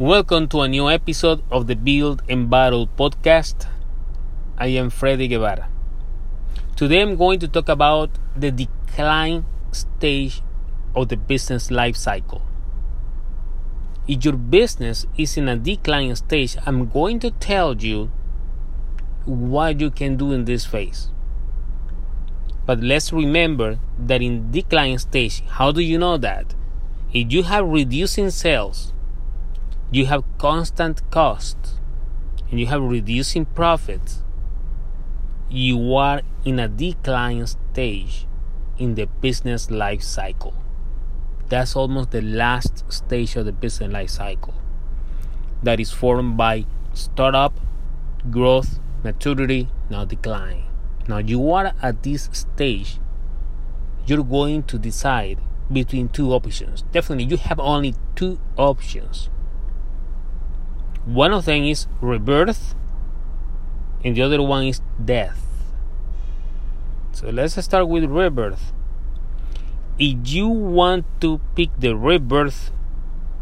Welcome to a new episode of the Build and Battle podcast. I am Freddy Guevara. Today I'm going to talk about the decline stage of the business life cycle. If your business is in a decline stage, I'm going to tell you what you can do in this phase. But let's remember that in decline stage, how do you know that? If you have reducing sales, you have constant costs, and you have reducing profits, you are in a decline stage in the business life cycle. That's almost the last stage of the business life cycle that is formed by startup, growth, maturity, now decline. Now you are at this stage, you're going to decide between two options. Definitely, you have only two options. One of them is rebirth, and the other one is death. So let's start with rebirth. If you want to pick the rebirth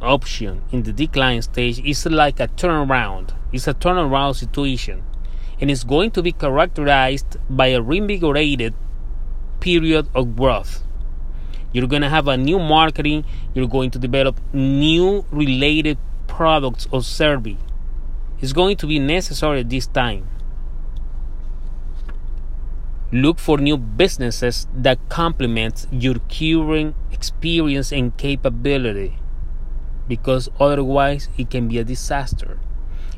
option in the decline stage, it's like a turnaround. It's a turnaround situation and it's going to be characterized by a reinvigorated period of growth. You're going to have a new marketing, you're going to develop new related products or service. is going to be necessary this time. Look for new businesses that complement your current experience and capability because otherwise it can be a disaster.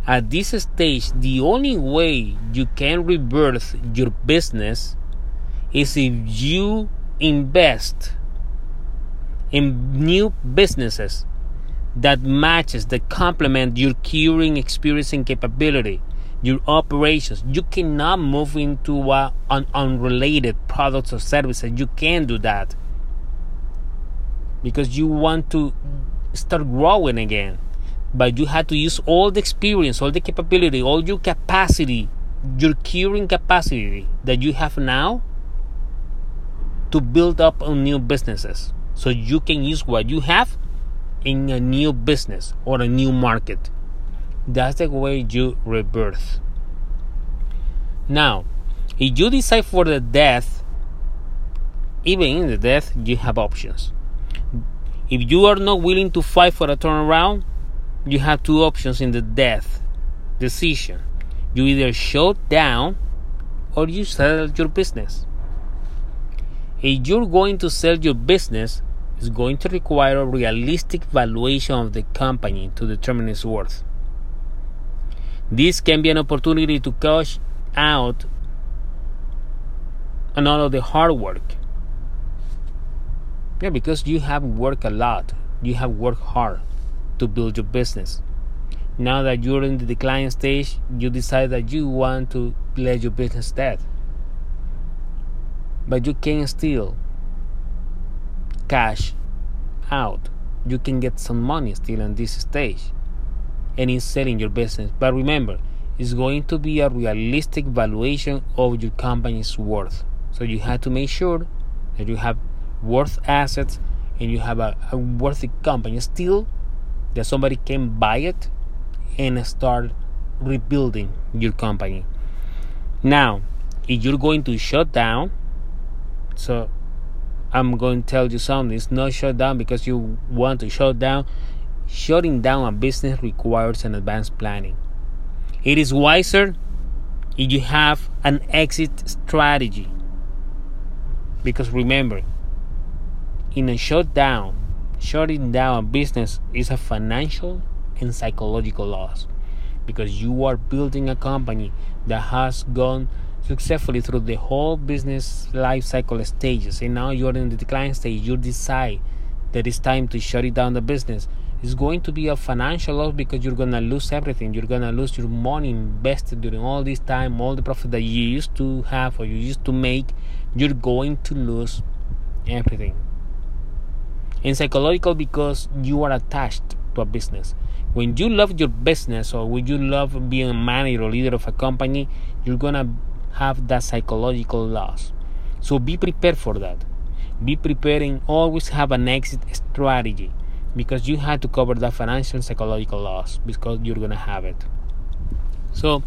At this stage, the only way you can rebirth your business is if you invest in new businesses that matches that complement your curing experience and capability your operations. You cannot move into uh, unrelated products or services. You can't do that. Because you want to start growing again. But you have to use all the experience, all the capability, all your capacity, your curing capacity that you have now to build up on new businesses. So you can use what you have in a new business or a new market. That's the way you rebirth. Now, if you decide for the death, even in the death, you have options. If you are not willing to fight for a turnaround, you have two options in the death decision. You either shut down or you sell your business. If you're going to sell your business, it's going to require a realistic valuation of the company to determine its worth. This can be an opportunity to cash out on all of the hard work. Yeah, because you have worked a lot, you have worked hard to build your business. Now that you're in the decline stage, you decide that you want to let your business dead. But you can still cash out. You can get some money still in this stage and in selling your business. But remember, it's going to be a realistic valuation of your company's worth. So you have to make sure that you have worth assets and you have a, a worthy company still that somebody can buy it and start rebuilding your company. Now, if you're going to shut down, so I'm going to tell you something. It's not shut down because you want to shut down. Shutting down a business requires an advanced planning. It is wiser if you have an exit strategy. Because remember, in a shutdown, shutting down a business is a financial and psychological loss because you are building a company that has gone successfully through the whole business life cycle stages. And now you're in the decline stage. You decide that it's time to shut it down the business. It's going to be a financial loss because you're going to lose everything. You're going to lose your money invested during all this time all the profit that you used to have or you used to make. You're going to lose everything. And psychological because you are attached to a business. When you love your business or when you love being a manager or leader of a company, you're gonna have that psychological loss. So be prepared for that. Be prepared and always have an exit strategy. because you had to cover that financial and psychological loss because you're going to have it. So,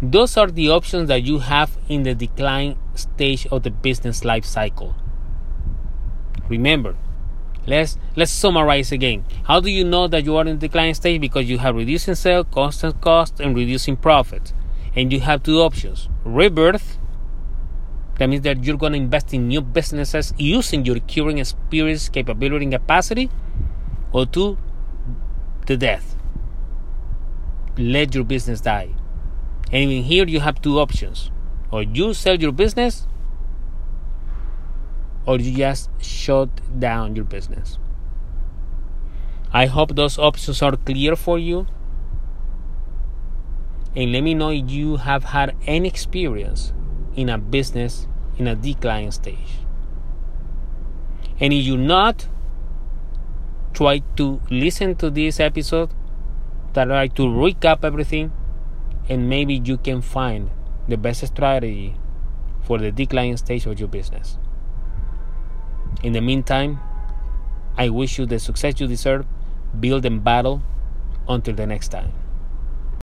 those are the options that you have in the decline stage of the business life cycle. Remember, let's let's summarize again. How do you know that you are in the decline stage? Because you have reducing sales, constant cost, and reducing profit. And you have two options: rebirth. That means that you're going to invest in new businesses using your current experience, capability, and capacity, or two, the death. Let your business die. And even here you have two options. Or you sell your business or you just shut down your business. I hope those options are clear for you. And let me know if you have had any experience in a business in a decline stage. And if you not, try to listen to this episode, try to recap everything and maybe you can find the best strategy for the decline stage of your business. In the meantime, I wish you the success you deserve. Build and battle until the next time.